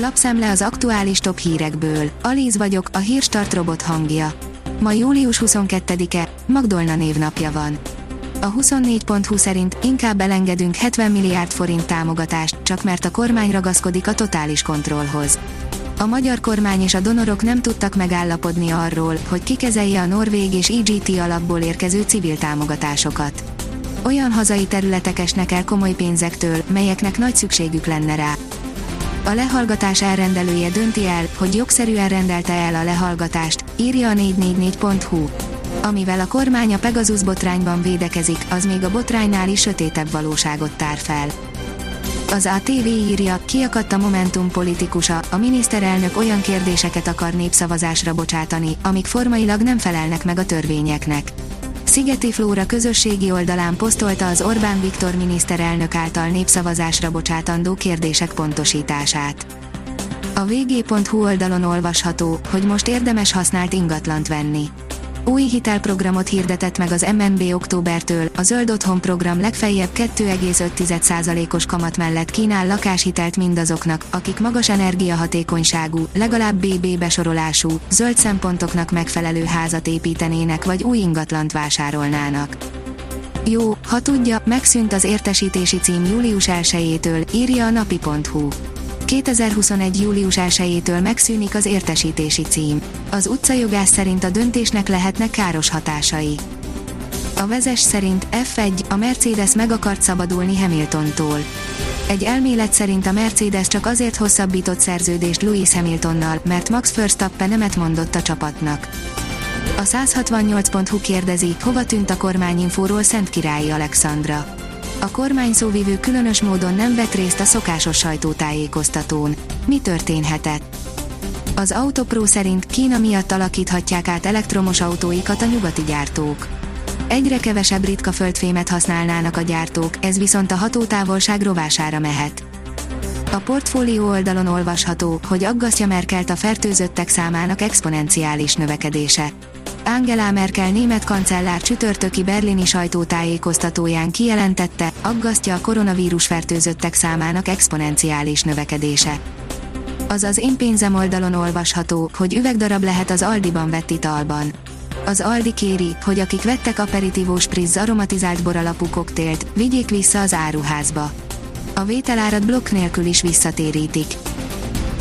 Lapszemle az aktuális top hírekből. Alíz vagyok, a hírstart robot hangja. Ma július 22-e, Magdolna névnapja van. A 24.20 szerint inkább elengedünk 70 milliárd forint támogatást, csak mert a kormány ragaszkodik a totális kontrollhoz. A magyar kormány és a donorok nem tudtak megállapodni arról, hogy kikezelje a Norvég és IGT alapból érkező civil támogatásokat. Olyan hazai területek esnek el komoly pénzektől, melyeknek nagy szükségük lenne rá. A lehallgatás elrendelője dönti el, hogy jogszerűen rendelte el a lehallgatást, írja a 444.hu. Amivel a kormány a Pegasus botrányban védekezik, az még a botránynál is sötétebb valóságot tár fel. Az ATV írja, kiakadt a Momentum politikusa, a miniszterelnök olyan kérdéseket akar népszavazásra bocsátani, amik formailag nem felelnek meg a törvényeknek. Szigeti Flóra közösségi oldalán posztolta az Orbán Viktor miniszterelnök által népszavazásra bocsátandó kérdések pontosítását. A vg.hu oldalon olvasható, hogy most érdemes használt ingatlant venni. Új hitelprogramot hirdetett meg az MNB októbertől, a Zöld Otthon program legfeljebb 2,5%-os kamat mellett kínál lakáshitelt mindazoknak, akik magas energiahatékonyságú, legalább BB besorolású, zöld szempontoknak megfelelő házat építenének vagy új ingatlant vásárolnának. Jó, ha tudja, megszűnt az értesítési cím július 1-től, írja a napi.hu. 2021. július 1-től megszűnik az értesítési cím. Az utcajogász szerint a döntésnek lehetnek káros hatásai. A vezes szerint F1, a Mercedes meg akart szabadulni Hamiltontól. Egy elmélet szerint a Mercedes csak azért hosszabbított szerződést Lewis Hamiltonnal, mert Max Verstappen nemet mondott a csapatnak. A 168.hu kérdezi, hova tűnt a kormányinfóról Szent Királyi Alexandra. A kormány szóvivő különös módon nem vett részt a szokásos sajtótájékoztatón. Mi történhetett? Az Autopro szerint Kína miatt alakíthatják át elektromos autóikat a nyugati gyártók. Egyre kevesebb ritka földfémet használnának a gyártók, ez viszont a hatótávolság rovására mehet. A portfólió oldalon olvasható, hogy aggasztja Merkelt a fertőzöttek számának exponenciális növekedése. Angela Merkel német kancellár csütörtöki berlini sajtótájékoztatóján kijelentette, aggasztja a koronavírus fertőzöttek számának exponenciális növekedése. Azaz én pénzem oldalon olvasható, hogy üvegdarab lehet az Aldiban vett italban. Az Aldi kéri, hogy akik vettek aperitivós spritz aromatizált boralapú koktélt, vigyék vissza az áruházba. A vételárat blokk nélkül is visszatérítik.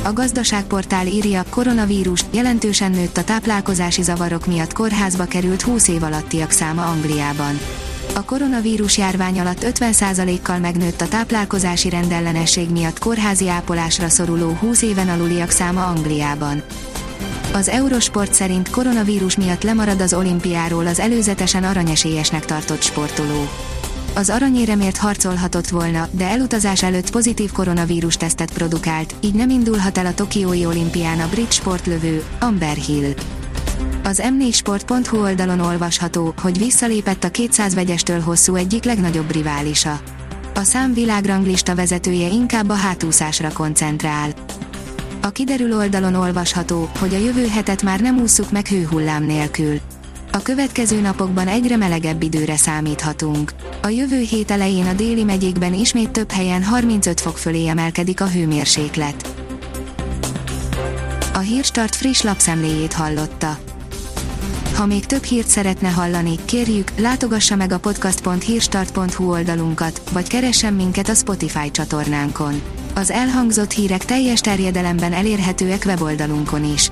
A gazdaságportál írja, koronavírus, jelentősen nőtt a táplálkozási zavarok miatt kórházba került 20 év alattiak száma Angliában. A koronavírus járvány alatt 50%-kal megnőtt a táplálkozási rendellenesség miatt kórházi ápolásra szoruló 20 éven aluliak száma Angliában. Az Eurosport szerint koronavírus miatt lemarad az olimpiáról az előzetesen aranyesélyesnek tartott sportoló az aranyéremért harcolhatott volna, de elutazás előtt pozitív koronavírus tesztet produkált, így nem indulhat el a Tokiói olimpián a brit sportlövő, Amber Hill. Az m4sport.hu oldalon olvasható, hogy visszalépett a 200 vegyestől hosszú egyik legnagyobb riválisa. A szám világranglista vezetője inkább a hátúszásra koncentrál. A kiderül oldalon olvasható, hogy a jövő hetet már nem ússzuk meg hőhullám nélkül. A következő napokban egyre melegebb időre számíthatunk. A jövő hét elején a déli megyékben ismét több helyen 35 fok fölé emelkedik a hőmérséklet. A Hírstart friss lapszemléjét hallotta. Ha még több hírt szeretne hallani, kérjük, látogassa meg a podcast.hírstart.hu oldalunkat, vagy keressen minket a Spotify csatornánkon. Az elhangzott hírek teljes terjedelemben elérhetőek weboldalunkon is.